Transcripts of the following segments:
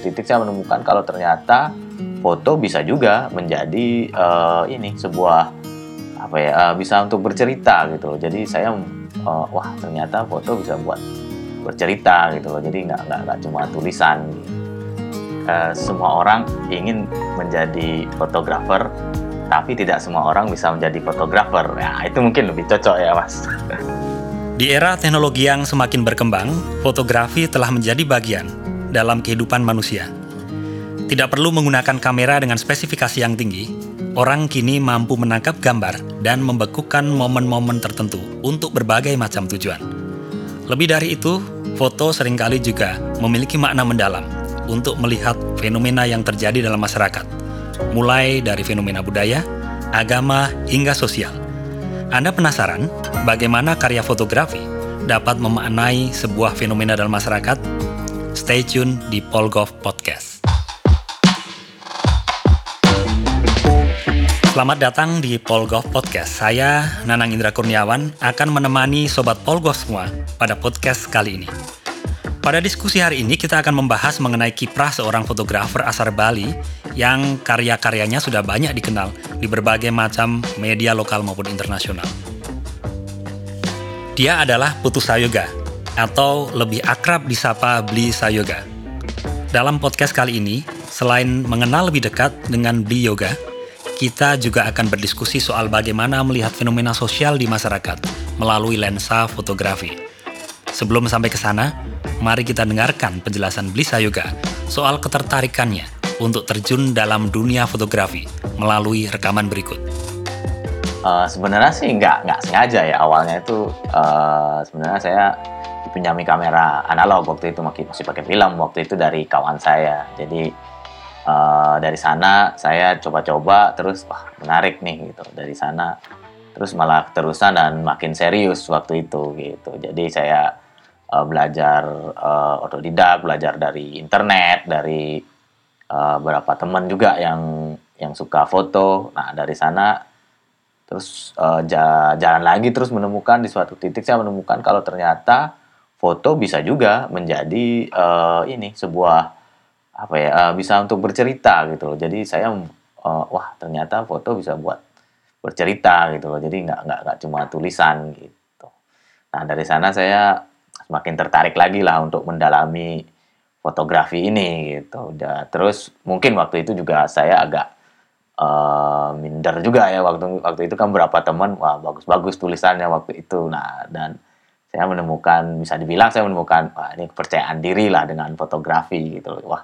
titik saya menemukan kalau ternyata foto bisa juga menjadi uh, ini sebuah apa ya uh, bisa untuk bercerita gitu loh. Jadi saya uh, wah ternyata foto bisa buat bercerita gitu loh. Jadi nggak nggak cuma tulisan. Uh, semua orang ingin menjadi fotografer tapi tidak semua orang bisa menjadi fotografer. Ya itu mungkin lebih cocok ya mas. Di era teknologi yang semakin berkembang fotografi telah menjadi bagian dalam kehidupan manusia tidak perlu menggunakan kamera dengan spesifikasi yang tinggi, orang kini mampu menangkap gambar dan membekukan momen-momen tertentu untuk berbagai macam tujuan. Lebih dari itu, foto sering kali juga memiliki makna mendalam untuk melihat fenomena yang terjadi dalam masyarakat, mulai dari fenomena budaya, agama, hingga sosial. Anda penasaran bagaimana karya fotografi dapat memaknai sebuah fenomena dalam masyarakat? Stay tune di Polgov Podcast. Selamat datang di Polgov Podcast. Saya, Nanang Indra Kurniawan, akan menemani Sobat Polgov semua pada podcast kali ini. Pada diskusi hari ini kita akan membahas mengenai kiprah seorang fotografer asal Bali yang karya-karyanya sudah banyak dikenal di berbagai macam media lokal maupun internasional. Dia adalah Putu Sayoga, atau lebih akrab disapa Bli Sayoga. Dalam podcast kali ini, selain mengenal lebih dekat dengan Bli Yoga, kita juga akan berdiskusi soal bagaimana melihat fenomena sosial di masyarakat melalui lensa fotografi. Sebelum sampai ke sana, mari kita dengarkan penjelasan Blisa Yoga soal ketertarikannya untuk terjun dalam dunia fotografi melalui rekaman berikut. Uh, sebenarnya sih nggak nggak sengaja ya awalnya itu uh, sebenarnya saya dipinjami kamera analog. Waktu itu masih masih pakai film. Waktu itu dari kawan saya. Jadi uh, dari sana saya coba-coba terus wah menarik nih gitu. Dari sana terus malah terusan dan makin serius waktu itu gitu. Jadi saya uh, belajar uh, otodidak belajar dari internet dari uh, beberapa teman juga yang yang suka foto. Nah dari sana terus uh, jalan lagi terus menemukan di suatu titik saya menemukan kalau ternyata foto bisa juga menjadi uh, ini sebuah apa ya uh, bisa untuk bercerita gitu loh. Jadi saya uh, wah ternyata foto bisa buat bercerita gitu loh. Jadi nggak nggak nggak cuma tulisan gitu. Nah dari sana saya semakin tertarik lagi lah untuk mendalami fotografi ini gitu. Dan terus mungkin waktu itu juga saya agak uh, minder juga ya waktu waktu itu kan berapa teman wah bagus-bagus tulisannya waktu itu. Nah dan saya menemukan bisa dibilang saya menemukan wah ini kepercayaan diri lah dengan fotografi gitu loh wah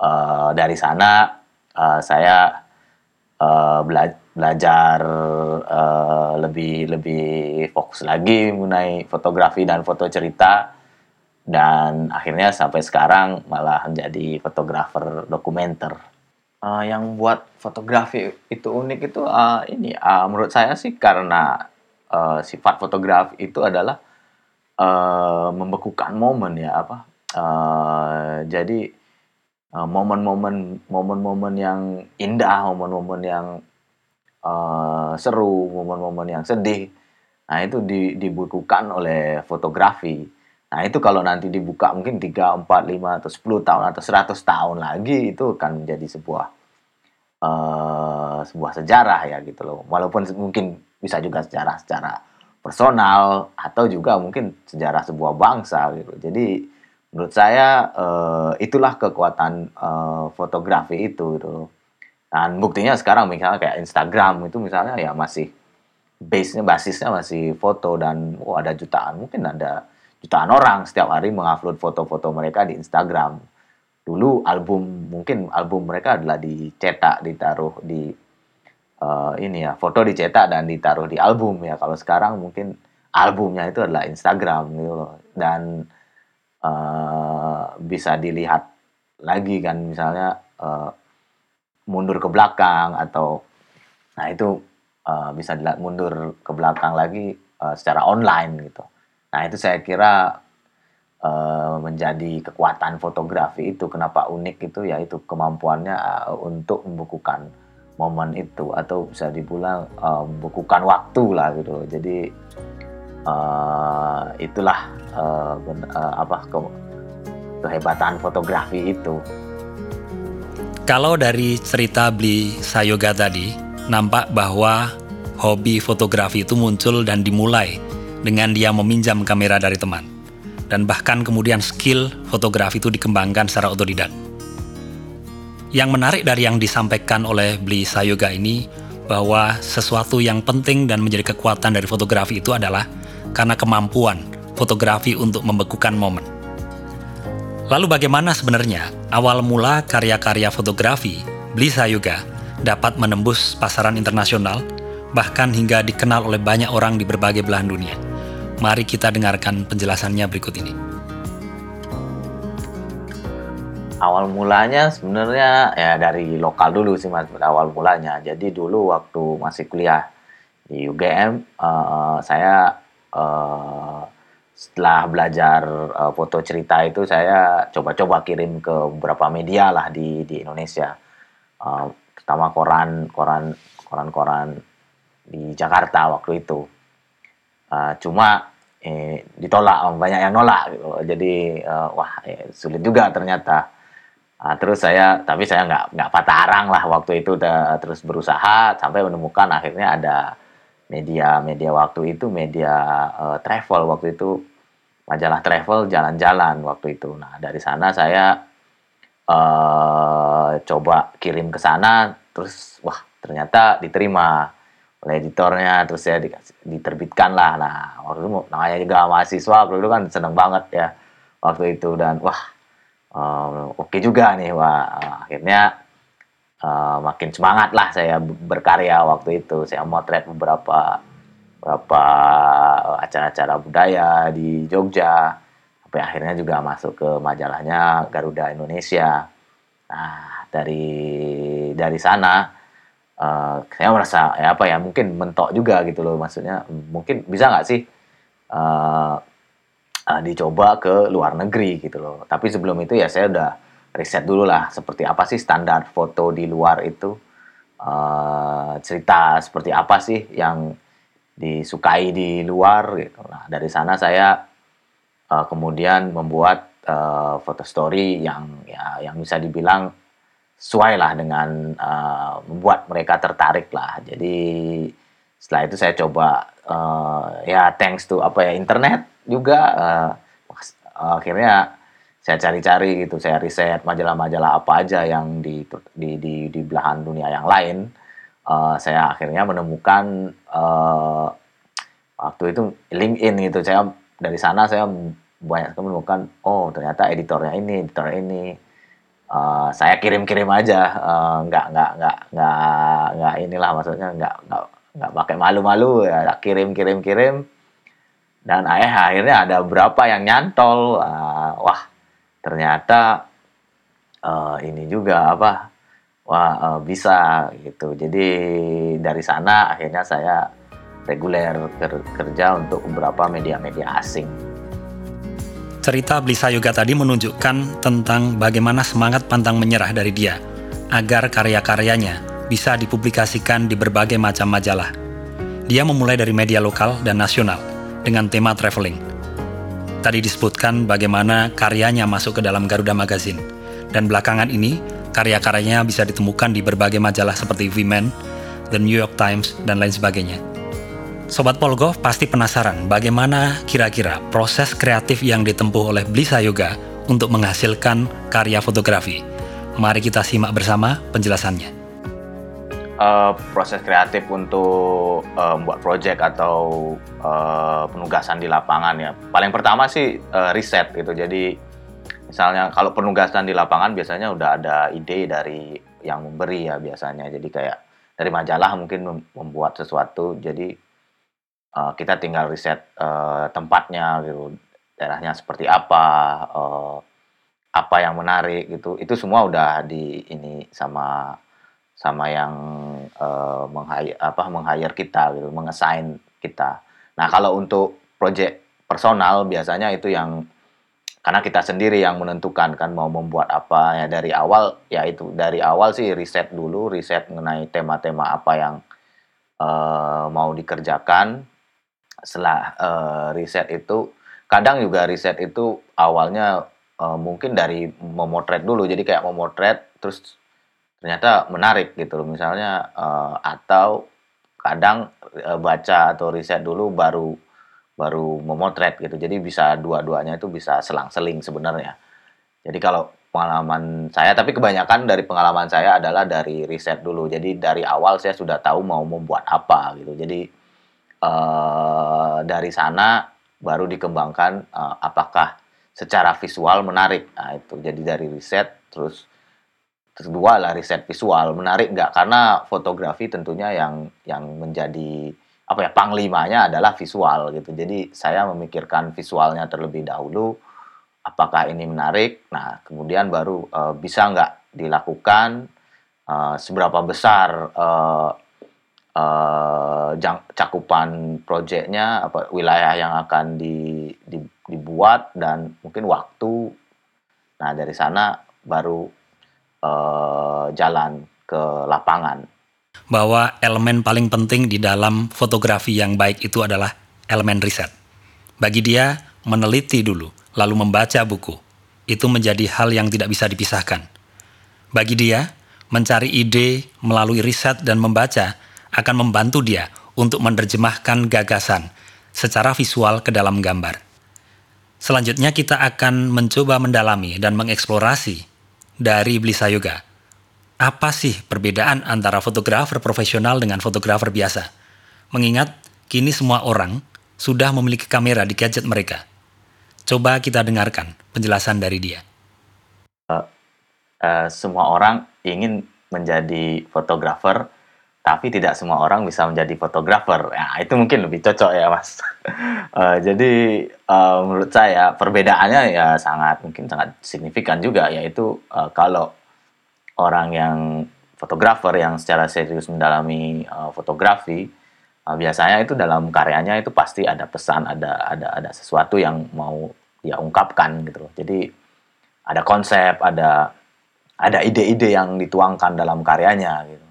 uh, dari sana uh, saya uh, bela belajar uh, lebih lebih fokus lagi mengenai fotografi dan foto cerita dan akhirnya sampai sekarang malah menjadi fotografer dokumenter. Uh, yang buat fotografi itu unik itu uh, ini uh, menurut saya sih karena uh, sifat fotografi itu adalah uh, membekukan momen ya apa. Uh, jadi Eh, momen-momen momen-momen yang indah, momen-momen yang uh, seru, momen-momen yang sedih. Nah, itu di, dibukukan oleh fotografi. Nah, itu kalau nanti dibuka mungkin 3, 4, 5 atau 10 tahun atau 100 tahun lagi itu akan menjadi sebuah uh, sebuah sejarah ya gitu loh. Walaupun mungkin bisa juga sejarah secara personal atau juga mungkin sejarah sebuah bangsa gitu. Jadi menurut saya uh, itulah kekuatan uh, fotografi itu gitu dan buktinya sekarang misalnya kayak Instagram itu misalnya ya masih base-nya basisnya masih foto dan oh, ada jutaan mungkin ada jutaan orang setiap hari mengupload foto-foto mereka di Instagram dulu album mungkin album mereka adalah dicetak ditaruh di uh, ini ya foto dicetak dan ditaruh di album ya. Kalau sekarang mungkin albumnya itu adalah Instagram gitu loh. Dan uh, bisa dilihat lagi kan misalnya uh, mundur ke belakang atau nah itu uh, bisa dilihat mundur ke belakang lagi uh, secara online gitu. Nah itu saya kira menjadi kekuatan fotografi itu. Kenapa unik itu? Ya itu kemampuannya untuk membukukan momen itu atau bisa dibilang uh, membukukan waktu lah gitu. Jadi uh, itulah uh, uh, apa ke, kehebatan fotografi itu Kalau dari cerita Bli Sayoga tadi, nampak bahwa hobi fotografi itu muncul dan dimulai dengan dia meminjam kamera dari teman. Dan bahkan kemudian skill fotografi itu dikembangkan secara otodidak. Yang menarik dari yang disampaikan oleh Bli Sayoga ini bahwa sesuatu yang penting dan menjadi kekuatan dari fotografi itu adalah karena kemampuan fotografi untuk membekukan momen. Lalu bagaimana sebenarnya awal mula karya-karya fotografi Blisa Yoga dapat menembus pasaran internasional, bahkan hingga dikenal oleh banyak orang di berbagai belahan dunia? Mari kita dengarkan penjelasannya berikut ini. Awal mulanya sebenarnya ya dari lokal dulu sih mas, awal mulanya. Jadi dulu waktu masih kuliah di UGM, uh, eh, saya uh, setelah belajar uh, foto cerita itu saya coba-coba kirim ke beberapa media lah di di Indonesia uh, pertama koran koran koran koran di Jakarta waktu itu uh, cuma eh, ditolak banyak yang nolak gitu. jadi uh, wah eh, sulit juga ternyata uh, terus saya tapi saya nggak nggak patah arang lah waktu itu terus berusaha sampai menemukan akhirnya ada media media waktu itu media uh, travel waktu itu. Majalah travel jalan-jalan waktu itu. Nah dari sana saya uh, coba kirim ke sana terus wah ternyata diterima oleh editornya terus saya diterbitkan lah. Nah waktu itu namanya juga mahasiswa waktu itu kan seneng banget ya waktu itu. Dan wah uh, oke okay juga nih wah akhirnya uh, makin semangat lah saya berkarya waktu itu. Saya motret beberapa beberapa eh, acara-acara budaya di Jogja. Sampai akhirnya juga masuk ke majalahnya Garuda Indonesia. Nah, dari dari sana uh, saya merasa ya apa ya mungkin mentok juga gitu loh maksudnya mungkin bisa nggak sih uh, uh, dicoba ke luar negeri gitu loh. Tapi sebelum itu ya saya udah riset dulu lah seperti apa sih standar foto di luar itu. Uh, cerita seperti apa sih yang disukai di luar gitu. Nah dari sana saya uh, kemudian membuat uh, foto story yang ya yang bisa dibilang sesuai lah dengan uh, membuat mereka tertarik lah. Jadi setelah itu saya coba uh, ya thanks to apa ya internet juga uh, akhirnya saya cari-cari gitu, saya riset majalah-majalah apa aja yang di di di, di belahan dunia yang lain. Uh, saya akhirnya menemukan uh, waktu itu LinkedIn gitu. Saya dari sana saya banyak menemukan oh ternyata editornya ini, editor ini. Uh, saya kirim-kirim aja, uh, nggak nggak nggak nggak nggak inilah maksudnya nggak nggak nggak pakai malu-malu ya kirim-kirim kirim dan ayah akhirnya ada berapa yang nyantol uh, wah ternyata uh, ini juga apa wah uh, bisa gitu. Jadi dari sana akhirnya saya reguler kerja untuk beberapa media-media asing. Cerita Blisa Yoga tadi menunjukkan tentang bagaimana semangat pantang menyerah dari dia agar karya-karyanya bisa dipublikasikan di berbagai macam majalah. Dia memulai dari media lokal dan nasional dengan tema traveling Tadi disebutkan bagaimana karyanya masuk ke dalam Garuda Magazine. Dan belakangan ini, karya-karyanya bisa ditemukan di berbagai majalah seperti Women, The New York Times, dan lain sebagainya. Sobat Polgov pasti penasaran bagaimana kira-kira proses kreatif yang ditempuh oleh Blisa Yoga untuk menghasilkan karya fotografi. Mari kita simak bersama penjelasannya uh, proses kreatif untuk uh, membuat project atau uh, penugasan di lapangan ya. Paling pertama sih uh, riset gitu. Jadi misalnya kalau penugasan di lapangan biasanya udah ada ide dari yang memberi ya biasanya. Jadi kayak dari majalah mungkin membuat sesuatu. Jadi uh, kita tinggal riset uh, tempatnya gitu, daerahnya seperti apa, uh, apa yang menarik gitu. Itu semua udah di ini sama sama yang uh, apa meng-hire kita gitu, mengassign kita. Nah, kalau untuk project personal biasanya itu yang karena kita sendiri yang menentukan kan mau membuat apa. Ya dari awal ya itu dari awal sih riset dulu riset mengenai tema-tema apa yang uh, mau dikerjakan. Setelah uh, riset itu kadang juga riset itu awalnya uh, mungkin dari memotret dulu. Jadi kayak memotret terus ternyata menarik gitu loh. Misalnya uh, atau kadang uh, baca atau riset dulu baru baru memotret gitu. Jadi bisa dua-duanya itu bisa selang-seling sebenarnya. Jadi kalau pengalaman saya, tapi kebanyakan dari pengalaman saya adalah dari riset dulu. Jadi dari awal saya sudah tahu mau membuat apa gitu. Jadi uh, dari sana baru dikembangkan uh, apakah secara visual menarik. Nah itu jadi dari riset terus kedua lah riset visual. Menarik nggak? Karena fotografi tentunya yang yang menjadi apa ya panglimanya adalah visual gitu. Jadi saya memikirkan visualnya terlebih dahulu apakah ini menarik? Nah kemudian baru uh, bisa nggak dilakukan? Uh, seberapa besar uh, uh, cakupan proyeknya apa wilayah yang akan di, di, dibuat? Dan mungkin waktu? Nah dari sana baru uh, jalan ke lapangan. Bahwa elemen paling penting di dalam fotografi yang baik itu adalah elemen riset. Bagi dia, meneliti dulu, lalu membaca buku. Itu menjadi hal yang tidak bisa dipisahkan. Bagi dia, mencari ide melalui riset dan membaca akan membantu dia untuk menerjemahkan gagasan secara visual ke dalam gambar. Selanjutnya kita akan mencoba mendalami dan mengeksplorasi dari Blisa Yoga. Apa sih perbedaan antara fotografer profesional dengan fotografer biasa? Mengingat kini semua orang sudah memiliki kamera di gadget mereka. Coba kita dengarkan penjelasan dari dia. Uh, uh, semua orang ingin menjadi fotografer, tapi tidak semua orang bisa menjadi fotografer. Ya, itu mungkin lebih cocok ya, Mas. uh, jadi uh, menurut saya perbedaannya ya sangat mungkin sangat signifikan juga yaitu uh, kalau orang yang fotografer yang secara serius mendalami uh, fotografi uh, biasanya itu dalam karyanya itu pasti ada pesan ada ada ada sesuatu yang mau dia ungkapkan gitu loh jadi ada konsep ada ada ide-ide yang dituangkan dalam karyanya gitu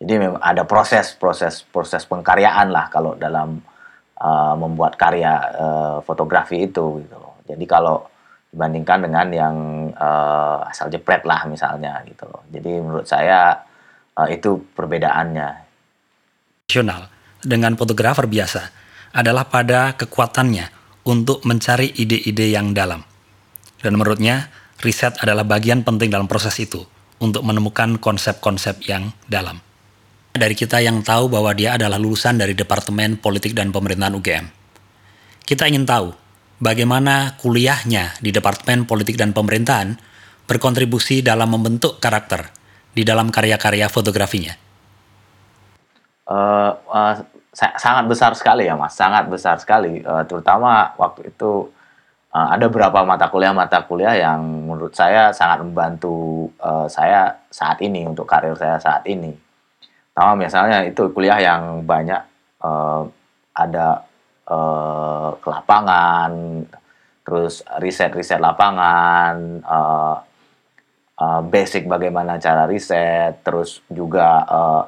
jadi memang ada proses proses proses pengkaryaan lah kalau dalam uh, membuat karya uh, fotografi itu gitu. Jadi kalau dibandingkan dengan yang uh, asal jepret lah misalnya gitu. Jadi menurut saya uh, itu perbedaannya. Nasional dengan fotografer biasa adalah pada kekuatannya untuk mencari ide-ide yang dalam. Dan menurutnya, riset adalah bagian penting dalam proses itu untuk menemukan konsep-konsep yang dalam dari kita yang tahu bahwa dia adalah lulusan dari Departemen Politik dan Pemerintahan UGM. Kita ingin tahu bagaimana kuliahnya di Departemen Politik dan Pemerintahan berkontribusi dalam membentuk karakter di dalam karya-karya fotografinya. Uh, uh, sangat besar sekali ya mas, sangat besar sekali. Uh, terutama waktu itu uh, ada beberapa mata kuliah-mata kuliah yang menurut saya sangat membantu uh, saya saat ini untuk karir saya saat ini sama misalnya itu kuliah yang banyak uh, ada uh, ke lapangan, terus riset-riset lapangan, uh, uh, basic bagaimana cara riset, terus juga uh,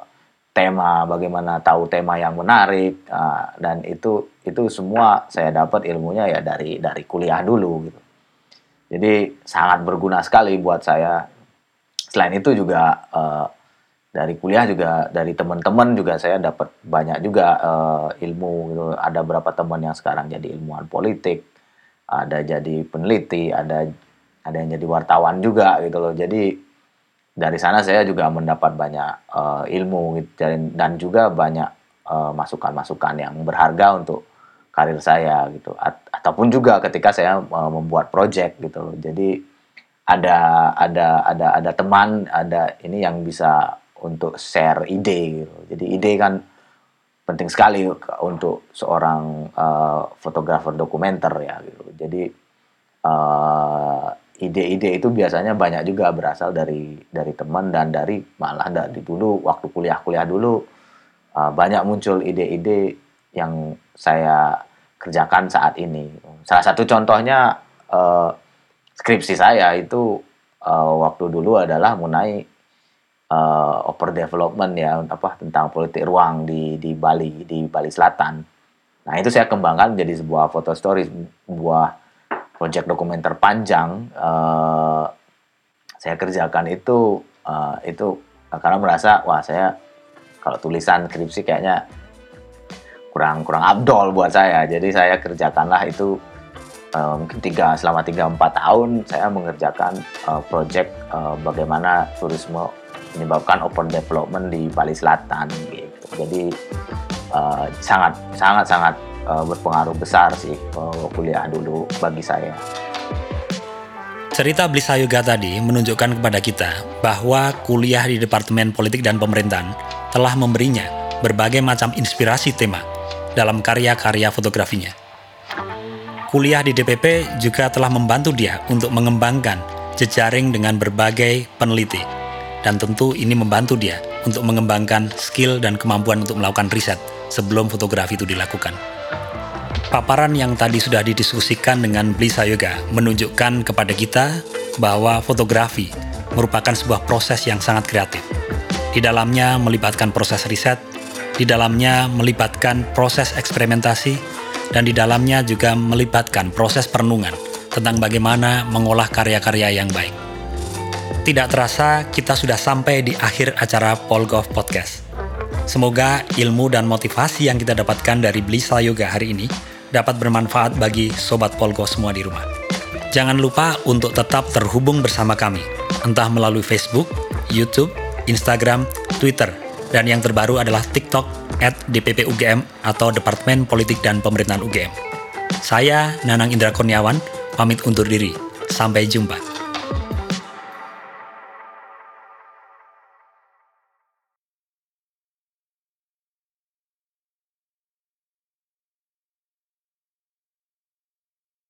tema bagaimana tahu tema yang menarik uh, dan itu itu semua saya dapat ilmunya ya dari dari kuliah dulu gitu. Jadi sangat berguna sekali buat saya. Selain itu juga uh, dari kuliah juga dari teman-teman juga saya dapat banyak juga uh, ilmu gitu. Ada berapa teman yang sekarang jadi ilmuwan politik, ada jadi peneliti, ada ada yang jadi wartawan juga gitu loh. Jadi dari sana saya juga mendapat banyak uh, ilmu gitu, dan juga banyak uh, masukan-masukan yang berharga untuk karir saya gitu. A ataupun juga ketika saya uh, membuat project gitu loh. Jadi ada ada ada ada teman, ada ini yang bisa untuk share ide gitu. Jadi ide kan penting sekali untuk seorang uh, fotografer dokumenter ya gitu. Jadi uh, ide-ide itu biasanya banyak juga berasal dari dari teman dan dari malah dari dulu waktu kuliah-kuliah dulu uh, banyak muncul ide-ide yang saya kerjakan saat ini. Salah satu contohnya uh, skripsi saya itu uh, waktu dulu adalah mengenai uh, over development ya apa tentang politik ruang di di Bali di Bali Selatan. Nah itu saya kembangkan menjadi sebuah foto story, sebuah proyek dokumenter panjang. Uh, saya kerjakan itu uh, itu karena merasa wah saya kalau tulisan skripsi kayaknya kurang kurang abdol buat saya jadi saya kerjakanlah itu mungkin tiga selama tiga empat tahun saya mengerjakan uh, project uh, bagaimana turisme menyebabkan open development di Bali Selatan gitu jadi uh, sangat sangat sangat uh, berpengaruh besar sih uh, kuliah dulu bagi saya. Cerita Blisa Yoga tadi menunjukkan kepada kita bahwa kuliah di Departemen Politik dan Pemerintahan telah memberinya berbagai macam inspirasi tema dalam karya-karya fotografinya. Kuliah di DPP juga telah membantu dia untuk mengembangkan jejaring dengan berbagai peneliti. Dan tentu ini membantu dia untuk mengembangkan skill dan kemampuan untuk melakukan riset sebelum fotografi itu dilakukan. Paparan yang tadi sudah didiskusikan dengan Blisa Yoga menunjukkan kepada kita bahwa fotografi merupakan sebuah proses yang sangat kreatif. Di dalamnya melibatkan proses riset, di dalamnya melibatkan proses eksperimentasi, dan di dalamnya juga melibatkan proses perenungan tentang bagaimana mengolah karya-karya yang baik. Tidak terasa kita sudah sampai di akhir acara Polgov Podcast. Semoga ilmu dan motivasi yang kita dapatkan dari Blisa Yoga hari ini dapat bermanfaat bagi Sobat Polgo semua di rumah. Jangan lupa untuk tetap terhubung bersama kami, entah melalui Facebook, YouTube, Instagram, Twitter, dan yang terbaru adalah TikTok at DPP atau Departemen Politik dan Pemerintahan UGM. Saya, Nanang Indra Kurniawan, pamit undur diri. Sampai jumpa.